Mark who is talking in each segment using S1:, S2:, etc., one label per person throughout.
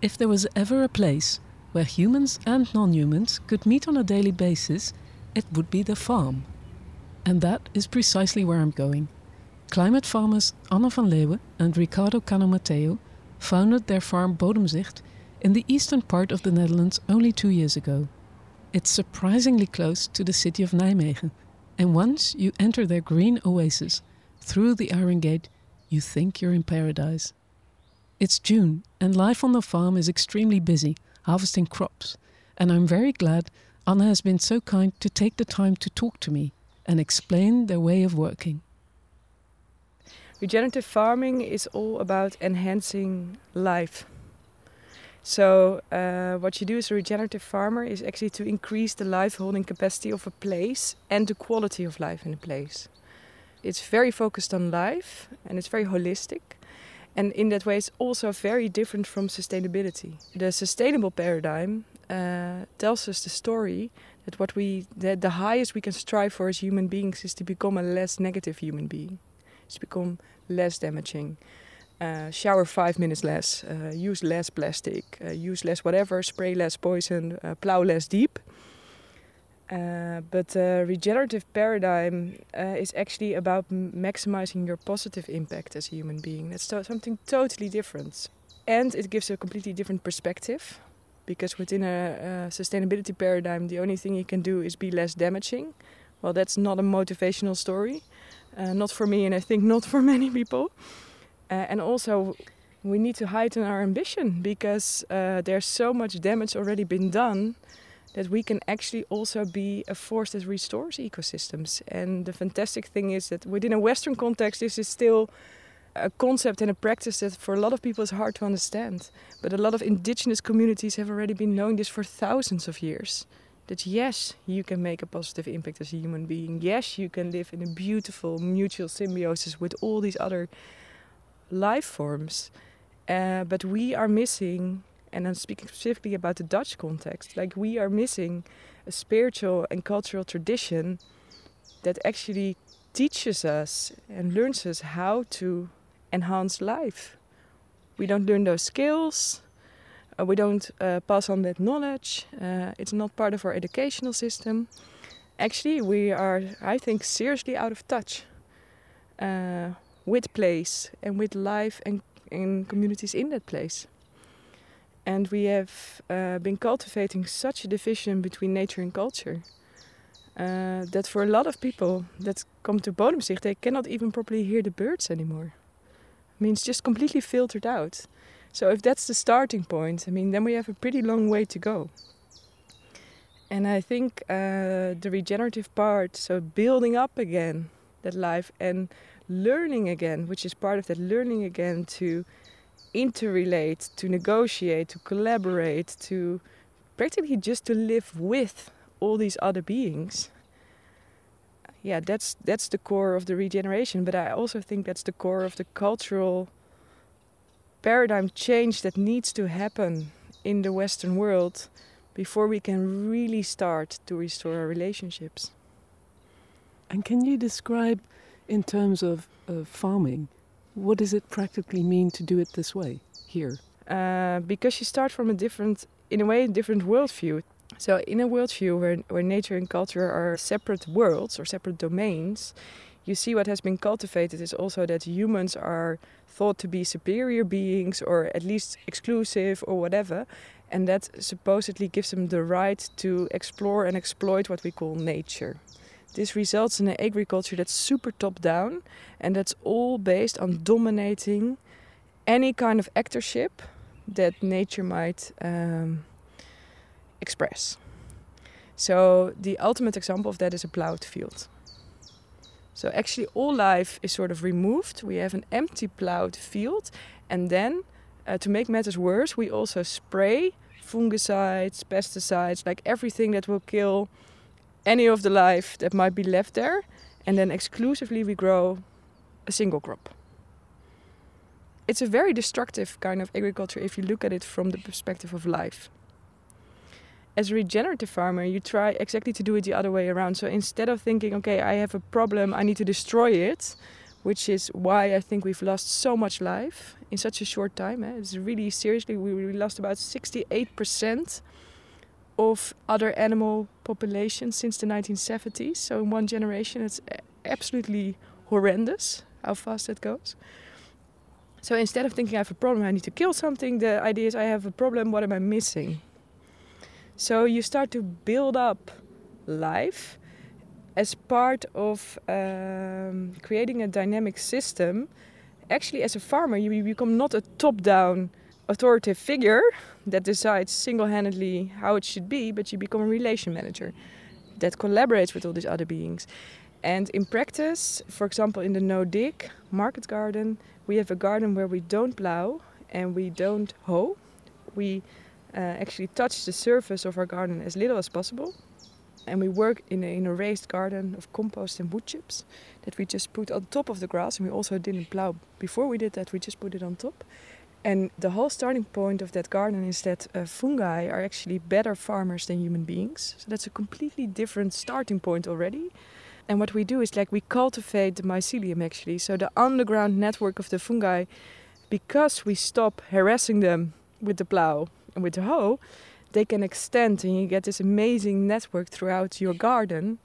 S1: If there was ever a place where humans and non humans could meet on a daily basis, it would be the farm. And that is precisely where I'm going. Climate farmers Anna van Leeuwen and Ricardo Cano Mateo founded their farm Bodemzicht in the eastern part of the Netherlands only two years ago. It's surprisingly close to the city of Nijmegen, and once you enter their green oasis through the iron gate, you think you're in paradise. It's June, and life on the farm is extremely busy, harvesting crops, and I'm very glad Anna has been so kind to take the time to talk to me and explain their way of working.
S2: Regenerative farming is all about enhancing life. So, uh, what you do as a regenerative farmer is actually to increase the life holding capacity of a place and the quality of life in a place. It's very focused on life and it's very holistic. And in that way, it's also very different from sustainability. The sustainable paradigm uh, tells us the story that what we, that the highest we can strive for as human beings is to become a less negative human being, to become less damaging. Uh, shower five minutes less, uh, use less plastic, uh, use less whatever, spray less poison, uh, plow less deep. Uh, but the regenerative paradigm uh, is actually about maximizing your positive impact as a human being. That's to something totally different. And it gives a completely different perspective because within a, a, sustainability paradigm, the only thing you can do is be less damaging. Well, that's not a motivational story. Uh, not for me, and I think not for many people. Uh, and also, we need to heighten our ambition because uh, there's so much damage already been done that we can actually also be a force that restores ecosystems. And the fantastic thing is that within a Western context, this is still a concept and a practice that for a lot of people is hard to understand. But a lot of indigenous communities have already been knowing this for thousands of years. That yes, you can make a positive impact as a human being. Yes, you can live in a beautiful mutual symbiosis with all these other life forms. Uh, but we are missing and I'm speaking specifically about the Dutch context, like we are missing a spiritual and cultural tradition that actually teaches us and learns us how to enhance life. We don't learn those skills, uh, we don't uh, pass on that knowledge, uh, it's not part of our educational system. Actually, we are, I think, seriously out of touch uh, with place and with life and, and communities in that place. And we have uh, been cultivating such a division between nature and culture uh, that for a lot of people that come to Bodemzicht, they cannot even properly hear the birds anymore. I mean, it's just completely filtered out. So if that's the starting point, I mean, then we have a pretty long way to go. And I think uh, the regenerative part, so building up again that life and learning again, which is part of that learning again to interrelate, to negotiate, to collaborate, to practically just to live with all these other beings. Yeah, that's that's the core of the regeneration, but I also think that's the core of the cultural paradigm change that needs to happen in the Western world before we can really start to restore our relationships.
S1: And can you describe, in terms of, of farming, what does it practically mean to do it this way here?
S2: Uh, because you start from a different, in a way, different worldview. So, in a worldview where, where nature and culture are separate worlds or separate domains, you see what has been cultivated is also that humans are thought to be superior beings or at least exclusive or whatever. And that supposedly gives them the right to explore and exploit what we call nature. This results in an agriculture that's super top down and that's all based on dominating any kind of actorship that nature might um, express. So, the ultimate example of that is a plowed field. So, actually, all life is sort of removed. We have an empty plowed field, and then uh, to make matters worse, we also spray fungicides, pesticides, like everything that will kill any of the life that might be left there, and then exclusively we grow a single crop. It's a very destructive kind of agriculture if you look at it from the perspective of life. As a regenerative farmer, you try exactly to do it the other way around. So instead of thinking, okay, I have a problem, I need to destroy it, which is why I think we've lost so much life in such a short time. Eh? It's really seriously, we, we lost about 68% of other animal populations since the 1970s. So in one generation, it's absolutely horrendous how fast that goes. So instead of thinking I have a problem, I need to kill something, the idea is I have a problem, what am I missing? So you start to build up life as part of um, creating a dynamic system. Actually, as a farmer, you become not a top down authoritative figure that decides single handedly how it should be, but you become a relation manager that collaborates with all these other beings. And in practice, for example, in the no dig market garden, we have a garden where we don't plow and we don't hoe. We uh, actually touch the surface of our garden as little as possible. And we work in a, in a raised garden of compost and wood chips that we just put on top of the grass. And we also didn't plow before we did that, we just put it on top. And the whole starting point of that garden is that uh, fungi are actually better farmers than human beings. So that's a completely different starting point already. And what we do is like we cultivate the mycelium actually. So the underground network of the fungi, because we stop harassing them with the plow and with the hoe, they can extend and you get this amazing network throughout your garden.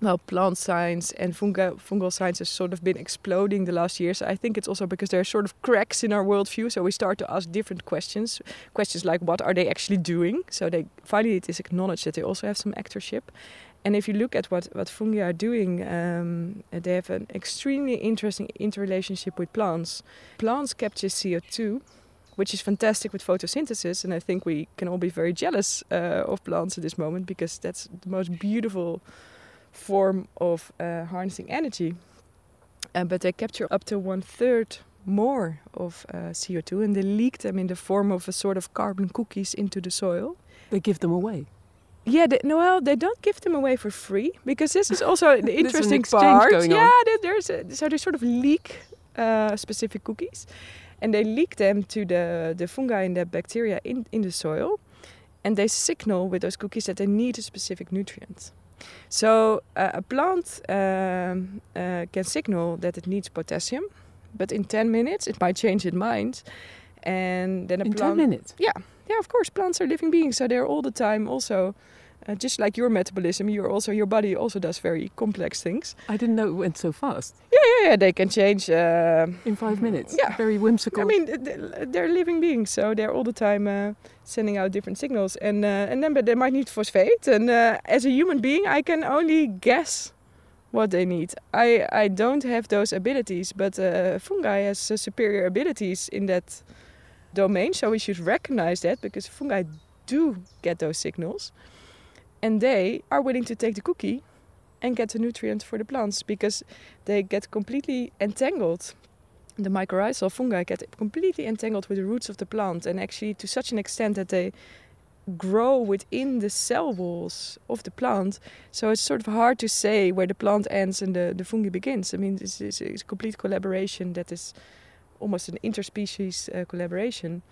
S2: Well, plant science and fungal, fungal science has sort of been exploding the last years. I think it's also because there are sort of cracks in our worldview. So we start to ask different questions. Questions like, what are they actually doing? So they finally it is acknowledged that they also have some actorship. And if you look at what, what fungi are doing, um, they have an extremely interesting interrelationship with plants. Plants capture CO2, which is fantastic with photosynthesis. And I think we can all be very jealous uh, of plants at this moment because that's the most beautiful form of uh, harnessing energy. Uh, but they capture up to one third more of uh, CO2 and they leak them in the form of a sort of carbon cookies into the soil.
S1: They give them away.
S2: Yeah, they, no, well, they don't give them away for free because this is also the interesting part. yeah, there's a, so they sort of leak uh, specific cookies, and they leak them to the the fungi and the bacteria in in the soil, and they signal with those cookies that they need a specific nutrient. So uh, a plant um, uh, can signal that it needs potassium, but in ten minutes it might change its mind, and then a
S1: in
S2: plant.
S1: ten minutes.
S2: Yeah, yeah. Of course, plants are living beings, so they're all the time also uh, just like your metabolism, you're also your body also does very complex things.
S1: I didn't know it went so fast.
S2: Yeah, yeah, yeah. They can change uh,
S1: in five minutes.
S2: Yeah,
S1: very whimsical.
S2: I mean, they're living beings, so they're all the time uh, sending out different signals, and uh, and then but they might need phosphate. And uh, as a human being, I can only guess what they need. I I don't have those abilities, but uh, fungi has superior abilities in that domain. So we should recognize that because fungi do get those signals and they are willing to take the cookie and get the nutrients for the plants because they get completely entangled. The mycorrhizal fungi get completely entangled with the roots of the plant and actually to such an extent that they grow within the cell walls of the plant. So it's sort of hard to say where the plant ends and the, the fungi begins. I mean, it's is a complete collaboration that is almost an interspecies uh, collaboration.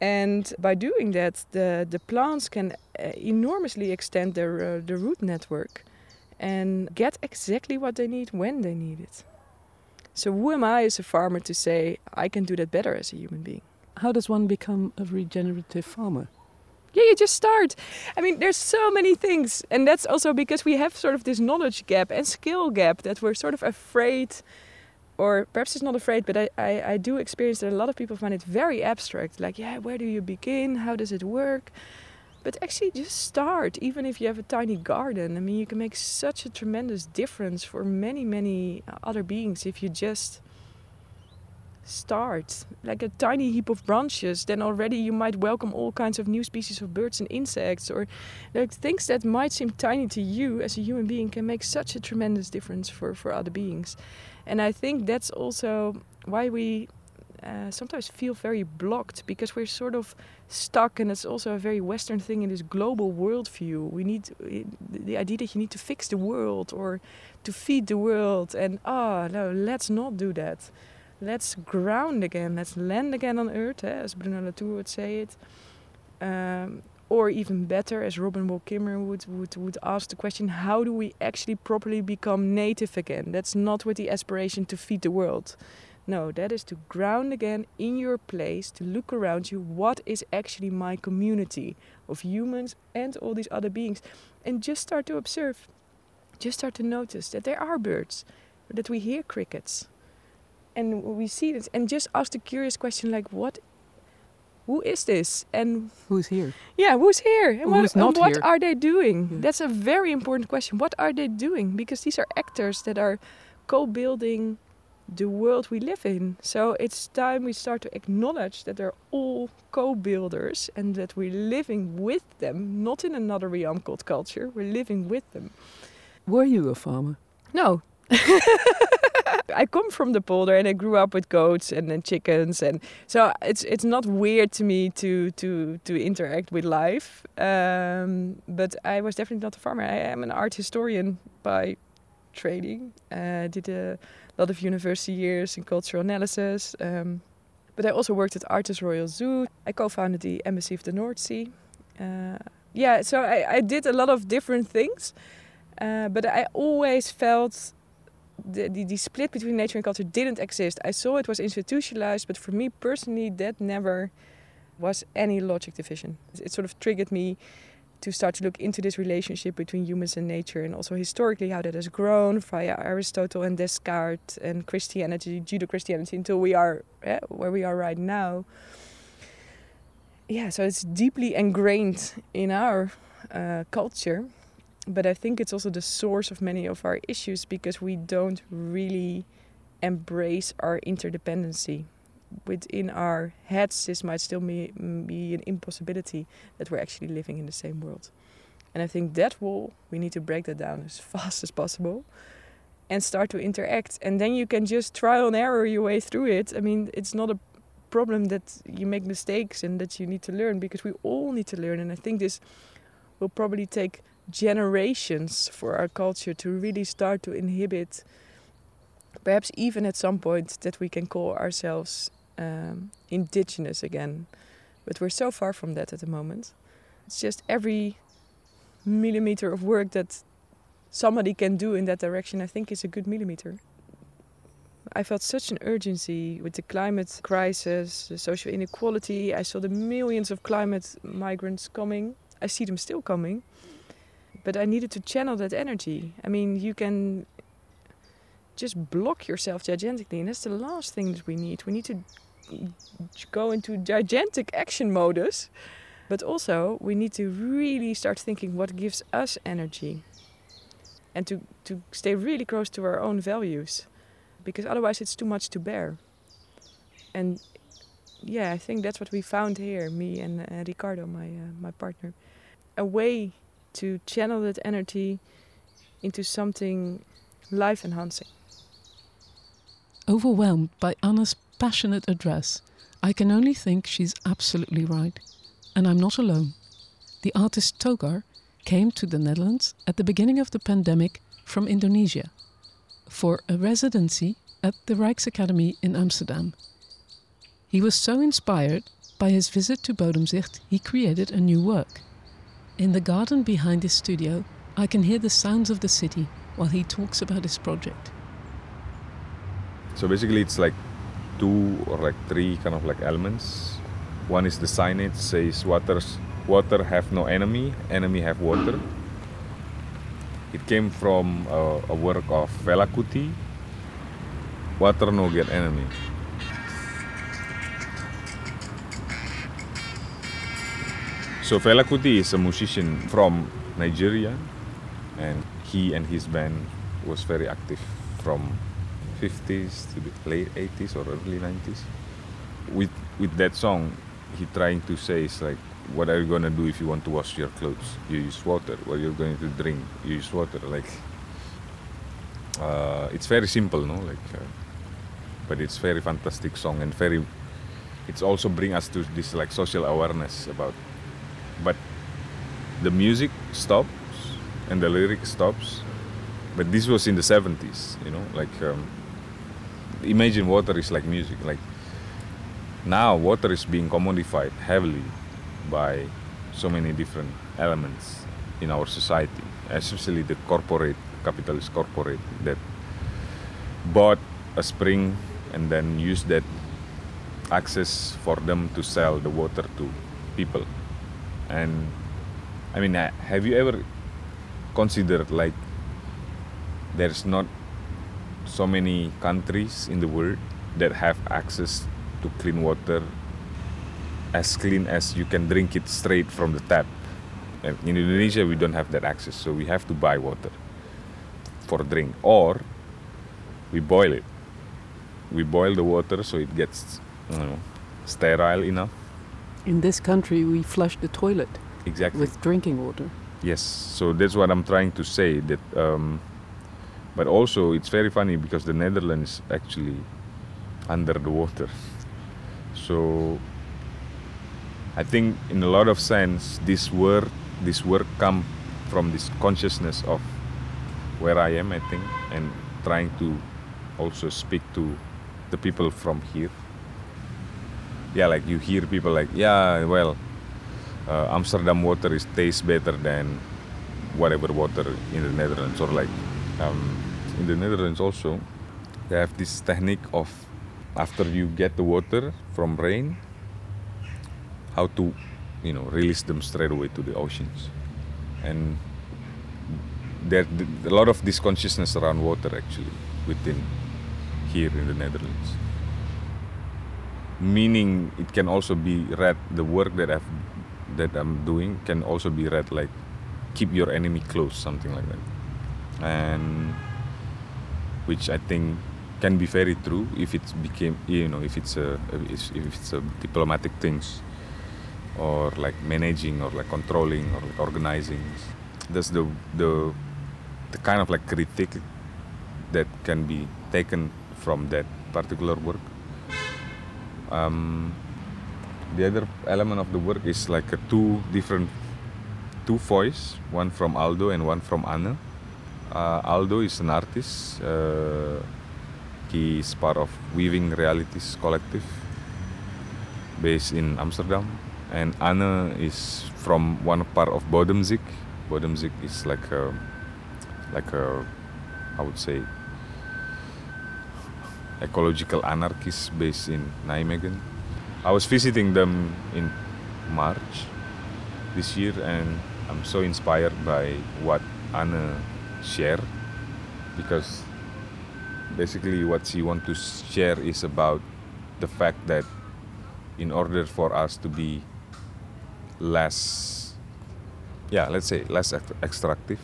S2: And by doing that, the, the plants can uh, enormously extend their uh, the root network and get exactly what they need when they need it. So who am I as a farmer to say I can do that better as a human being?
S1: How does one become a regenerative farmer?
S2: Yeah, you just start. I mean, there's so many things, and that's also because we have sort of this knowledge gap and skill gap that we're sort of afraid or perhaps it's not afraid, but I, I, I do experience that a lot of people find it very abstract. Like, yeah, where do you begin? How does it work? But actually, just start, even if you have a tiny garden. I mean, you can make such a tremendous difference for many, many uh, other beings if you just start. Like a tiny heap of branches, then already you might welcome all kinds of new species of birds and insects, or like things that might seem tiny to you as a human being can make such a tremendous difference for, for other beings. And I think that's also why we uh, sometimes feel very blocked because we're sort of stuck, and it's also a very Western thing in this global worldview. We need the idea that you need to fix the world or to feed the world, and ah, oh, no, let's not do that. Let's ground again. Let's land again on Earth, eh, as Bruno Latour would say it. Um, or even better, as Robin Wall Kimmerer would, would, would ask the question how do we actually properly become native again? That's not with the aspiration to feed the world. No, that is to ground again in your place, to look around you. What is actually my community of humans and all these other beings? And just start to observe. Just start to notice that there are birds, that we hear crickets. And we see this. And just ask the curious question like, what who is this and
S1: who's here
S2: yeah who's here and
S1: who's
S2: what,
S1: not
S2: what
S1: here?
S2: are they doing
S1: Yeah.
S2: that's a very important question what are they doing because these are actors that are co-building the world we live in so it's time we start to acknowledge that they're all co-builders and that we're living with them not in another realm called culture we're living with them
S1: were you a farmer
S2: no. I come from the polder and I grew up with goats and, and chickens and so it's it's not weird to me to to to interact with life. Um, but I was definitely not a farmer. I am an art historian by training. Uh, did a lot of university years in cultural analysis. Um, but I also worked at Artis Royal Zoo. I co-founded the Embassy of the North Sea. Uh, yeah, so I, I did a lot of different things. Uh, but I always felt the, the, the split between nature and culture didn't exist. I saw it was institutionalized, but for me personally, that never was any logic division. It sort of triggered me to start to look into this relationship between humans and nature and also historically how that has grown via Aristotle and Descartes and Christianity, Judeo Christianity, until we are eh, where we are right now. Yeah, so it's deeply ingrained in our uh, culture but I think it's also the source of many of our issues because we don't really embrace our interdependency. Within our heads, this might still be, be an impossibility that we're actually living in the same world. And I think that wall, we need to break that down as fast as possible and start to interact. And then you can just trial and error your way through it. I mean, it's not a problem that you make mistakes and that you need to learn because we all need to learn. And I think this will probably take generations for our culture to really start to inhibit, perhaps even at some point, that we can call ourselves um, indigenous again. But we're so far from that at the moment. It's just every millimeter of work that somebody can do in that direction, I think, is a good millimeter. I felt such an urgency with the climate crisis, the social inequality. I saw the millions of climate migrants coming. I see them still coming but I needed to channel that energy. I mean, you can just block yourself gigantically, and that's the last thing that we need. We need to go into gigantic action modus, but also we need to really start thinking what gives us energy and to, to stay really close to our own values because otherwise it's too much to bear. And yeah, I think that's what we found here, me and uh, Ricardo, my, uh, my partner. A way to channel that energy into something life enhancing.
S1: Overwhelmed by Anna's passionate address, I can only think she's absolutely right. And I'm not alone. The artist Togar came to the Netherlands at the beginning of the pandemic from Indonesia for a residency at the Rijksakademie in Amsterdam. He was so inspired by his visit to Bodemzicht, he created a new work. In the garden behind his studio, I can hear the sounds of the city while he talks about his project.
S3: So basically, it's like two or like three kind of like elements. One is the signage says waters water have no enemy, enemy have water. It came from a, a work of Fela Kuti. Water no get enemy. So Fela Kuti is a musician from Nigeria, and he and his band was very active from 50s to the late 80s or early 90s. With with that song, he trying to say is like, what are you gonna do if you want to wash your clothes? You use water. What you're going to drink? You use water. Like, uh, it's very simple, no? Like, uh, but it's very fantastic song and very. It's also bring us to this like social awareness about but the music stops and the lyric stops but this was in the 70s you know like um, imagine water is like music like now water is being commodified heavily by so many different elements in our society, especially the corporate capitalist corporate that bought a spring and then used that access for them to sell the water to people. And I mean, have you ever considered like there's not so many countries in the world that have access to clean water as clean as you can drink it straight from the tap. And in Indonesia, we don't have that access, so we have to buy water for drink, or we boil it. We boil the water so it gets, you know, sterile enough.
S1: In this country, we flush the toilet
S3: Exactly.
S1: with drinking water.
S3: Yes, so that's what I'm trying to say. That, um, but also it's very funny because the Netherlands actually under the water. So I think in a lot of sense, this work, this work come from this consciousness of where I am. I think, and trying to also speak to the people from here. Yeah, like you hear people like, yeah, well, uh, Amsterdam water is tastes better than whatever water in the Netherlands or like um, in the Netherlands also they have this technique of after you get the water from rain how to you know release them straight away to the oceans. And there a lot of this consciousness around water actually within here in the Netherlands. Meaning it can also be read the work that I've that I'm doing can also be read like keep your enemy close, something like that, and which I think can be very true if it became you know if it's a if it's a diplomatic things or like managing or like controlling or like organizing. That's the the the kind of like critique that can be taken from that particular work. Um, the other element of the work is like a two different two voice one from aldo and one from anne uh, aldo is an artist. Uh, he is part of weaving realities collective based in amsterdam. And anne is from one part of Bodemzicht Bodemzicht is like a like a i would say ecological anarchist based in nijmegen. I was visiting them in March this year, and I'm so inspired by what Anne shared because basically what she want to share is about the fact that in order for us to be less, yeah, let's say less extractive,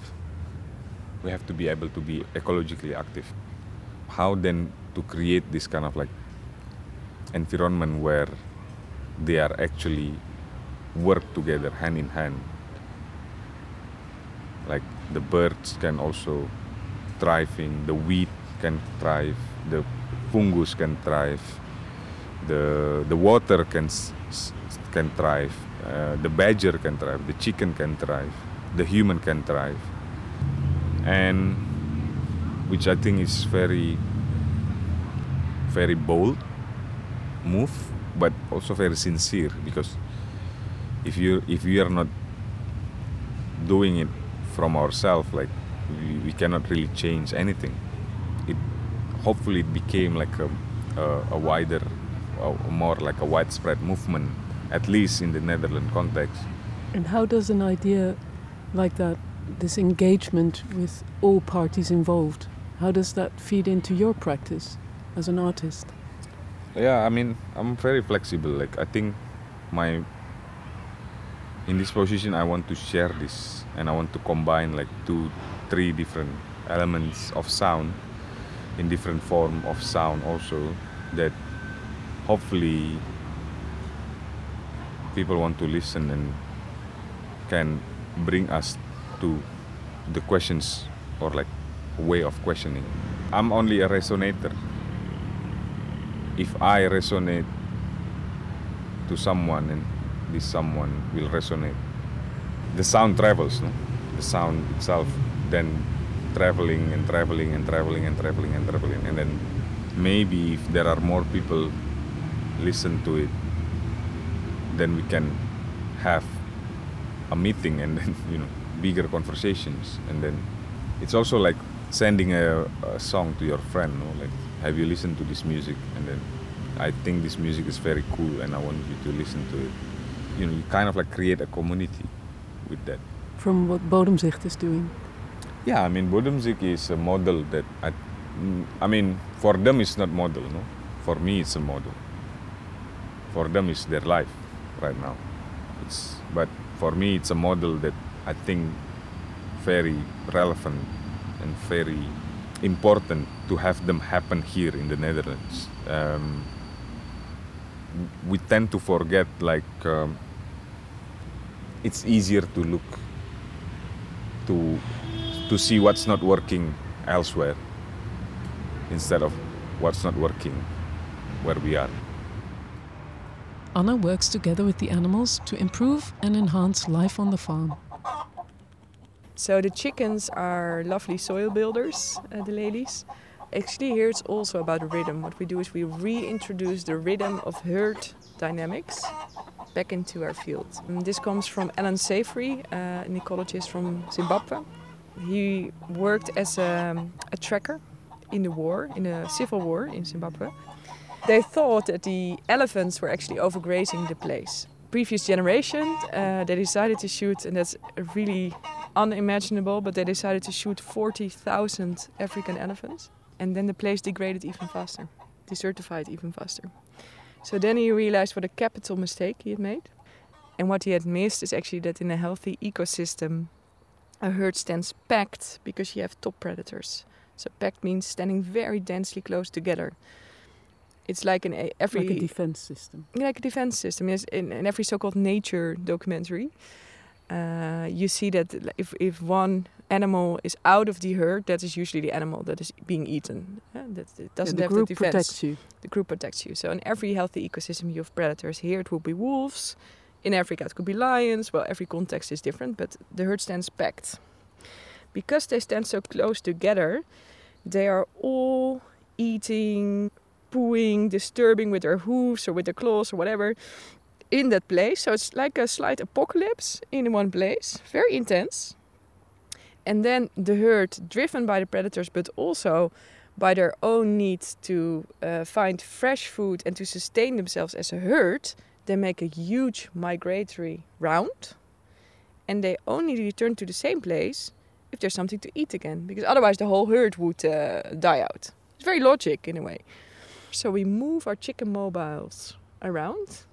S3: we have to be able to be ecologically active. How then to create this kind of like environment where they are actually work together hand in hand like the birds can also thriving the wheat can thrive the fungus can thrive the the water can can thrive uh, the badger can thrive the chicken can thrive the human can thrive. And which i think is very very bold move but also very sincere because if you if we are not doing it from ourselves like we, we cannot really change anything. It hopefully it became like a, a, a wider a more like a widespread movement at least in the netherlands context.
S1: And how does an idea like that this engagement with all parties involved how does that feed into your practice as an artist?
S3: Yeah i mean i'm very flexible. Like i think my in this position i want to share this and i want to combine like two three different elements of sound in different form of sound also that hopefully people want to listen and can bring us to the questions or like way of questioning. I'm only a resonator. If I resonate to someone and this someone will resonate, the sound travels, no? The sound itself then traveling and traveling and traveling and traveling and traveling. And then maybe if there are more people listen to it then we can have a meeting and then you know bigger conversations. And then it's also like sending a, a song to your friend no? like have you listened to this music? And then i think this music is very cool and i want you to listen to it you know you kind of like create a community with that.
S1: From what Bodemzicht is doing?
S3: Yeah i mean Bodemzicht is a model that i i mean for them it's not model no? For me it's a model. For them it's their life right now. It's but for me it's a model that i think very relevant and very important to have them happen here in the netherlands. Um, we tend to forget like um, it's easier to look to to see what's not working elsewhere instead of what's not working where we are.
S1: Anna works together with the animals to improve and enhance life on the farm.
S2: So the chickens are lovely soil builders, uh, the ladies. Actually, here it's also about the rhythm. What we do is we reintroduce the rhythm of herd dynamics back into our field. And this comes from Alan Savory, uh, an ecologist from Zimbabwe. He worked as a, a tracker in the war, in a civil war in Zimbabwe. They thought that the elephants were actually overgrazing the place. Previous generation, uh, they decided to shoot, and that's really unimaginable, but they decided to shoot 40,000 African elephants. And then the place degraded even faster, desertified even faster. So then he realized what a capital mistake he had made. And what he had missed is actually that in a healthy ecosystem, a herd stands packed because you have top predators. So packed means standing very densely close together. It's like in a, every
S1: like a defense system.
S2: Like a defense system. Yes, in, in every so-called nature documentary, uh, you see that if if one animal is out of the herd, that is usually the animal that is being eaten. Yeah, that it doesn't
S1: yeah, the
S2: have
S1: group
S2: the defense.
S1: protects you.
S2: The group protects you. So in every healthy ecosystem, you have predators. Here it will be wolves. In Africa, it could be lions. Well, every context is different, but the herd stands packed. Because they stand so close together, they are all eating, pooing, disturbing with their hooves or with their claws or whatever in that place. So it's like a slight apocalypse in one place, very intense. And then the herd, driven by the predators, but also by their own need to uh, find fresh food and to sustain themselves as a herd, they make a huge migratory round. And they only return to the same place if there's something to eat again, because otherwise the whole herd would uh, die out. It's very logic in a way. So we move our chicken mobiles around,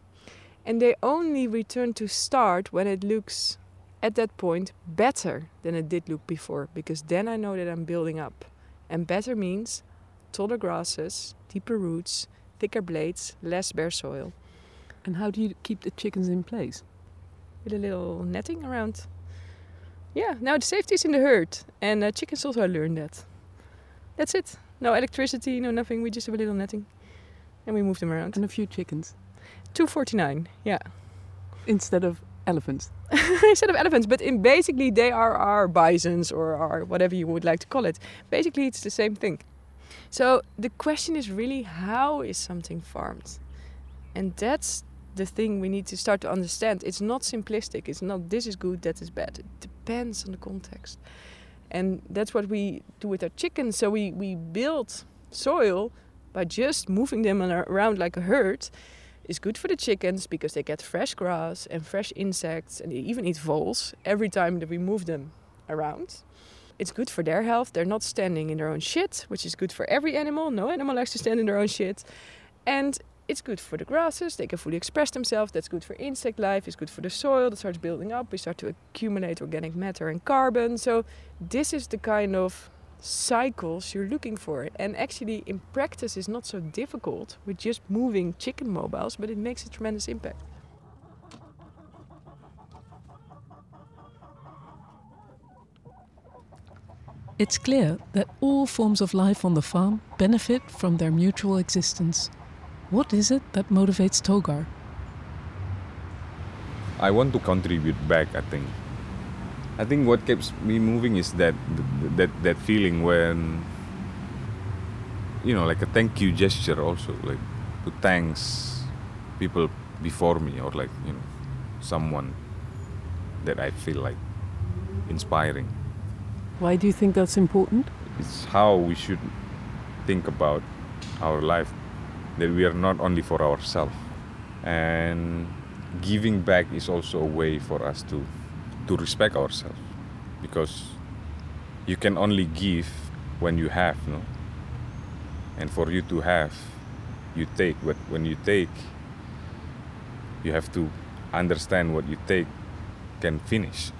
S2: and they only return to start when it looks at that point better than it did look before, because then I know that I'm building up. And better means taller grasses, deeper roots, thicker blades, less bare soil.
S1: And how do you keep the chickens in place?
S2: With a little netting around. Yeah, now the safety is in the herd, and uh, chickens also learn that. That's it. No electricity, no nothing. We just have a little netting, and we move them around.
S1: And a few chickens.
S2: Two forty nine. Yeah.
S1: Instead of elephants.
S2: Instead of elephants, but in basically they are our bisons or our whatever you would like to call it. Basically, it's the same thing. So the question is really how is something farmed, and that's the thing we need to start to understand. It's not simplistic. It's not this is good, that is bad. It depends on the context. And that's what we do with our chickens. So we, we build soil by just moving them around like a herd. Is good for the chickens because they get fresh grass and fresh insects and they even eat voles every time that we move them around. It's good for their health. They're not standing in their own shit, which is good for every animal. No animal likes to stand in their own shit. And it's good for the grasses, they can fully express themselves. That's good for insect life, it's good for the soil that starts building up. We start to accumulate organic matter and carbon. So, this is the kind of cycles you're looking for. And actually, in practice, is not so difficult with just moving chicken mobiles, but it makes a tremendous impact.
S1: It's clear that all forms of life on the farm benefit from their mutual existence. What is it that motivates Togar?
S3: I want to contribute back, I think. I think what keeps me moving is that that that feeling when you know like a thank you gesture also like to thanks people before me or like you know someone that I feel like inspiring.
S1: Why do you think that's important?
S3: It's how we should think about our life that we are not only for ourselves and giving back is also a way for us to to respect ourselves. Because you can only give when you have no? And for you to have you take but when you take you have to understand what you take can finish.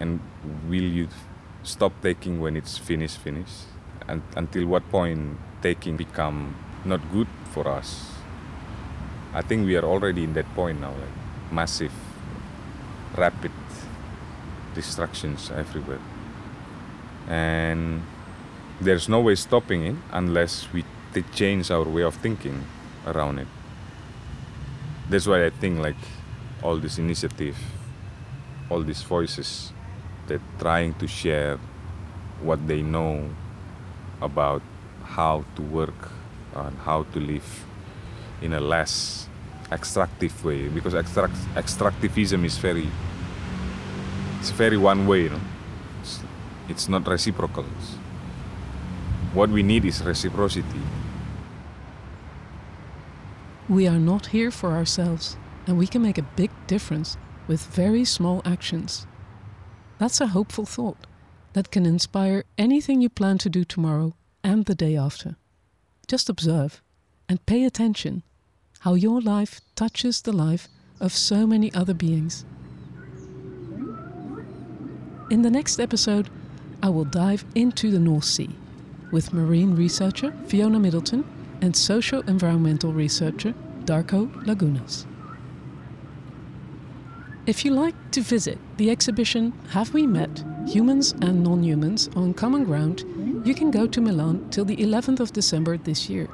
S3: And will you stop taking when it's finished finished? And until what point taking become not good for us? I think we are already in that point now like massive rapid destructions everywhere. And there's no way stopping it unless we t- change our way of thinking around it. That's why i think like all this initiative all these voices that trying to share what they know about how to work and how to live in a less extractive way because extract, extractivism is very it's very one way you know it's, it's not reciprocal what we need is reciprocity
S1: We are not here for ourselves, and we can make a big difference with very small actions. That's a hopeful thought that can inspire anything you plan to do tomorrow and the day after. Just observe and pay attention how your life touches the life of so many other beings. In the next episode, I will dive into the North Sea with marine researcher Fiona Middleton and socio environmental researcher Darko Lagunas. If you like to visit the exhibition Have We Met Humans and Non Humans on Common Ground, you can go to Milan till the 11th of December this year.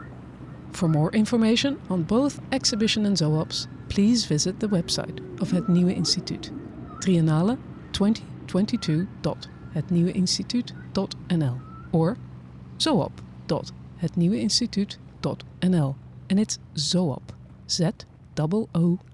S1: For more information on both exhibition and ZOOPS, please visit the website of Het Nieuwe Instituut, Triennale 2022.hetnieuweinstituut.nl or zoop.hetnieuweinstituut.nl. And it's ZOOP, Z-O-O-P.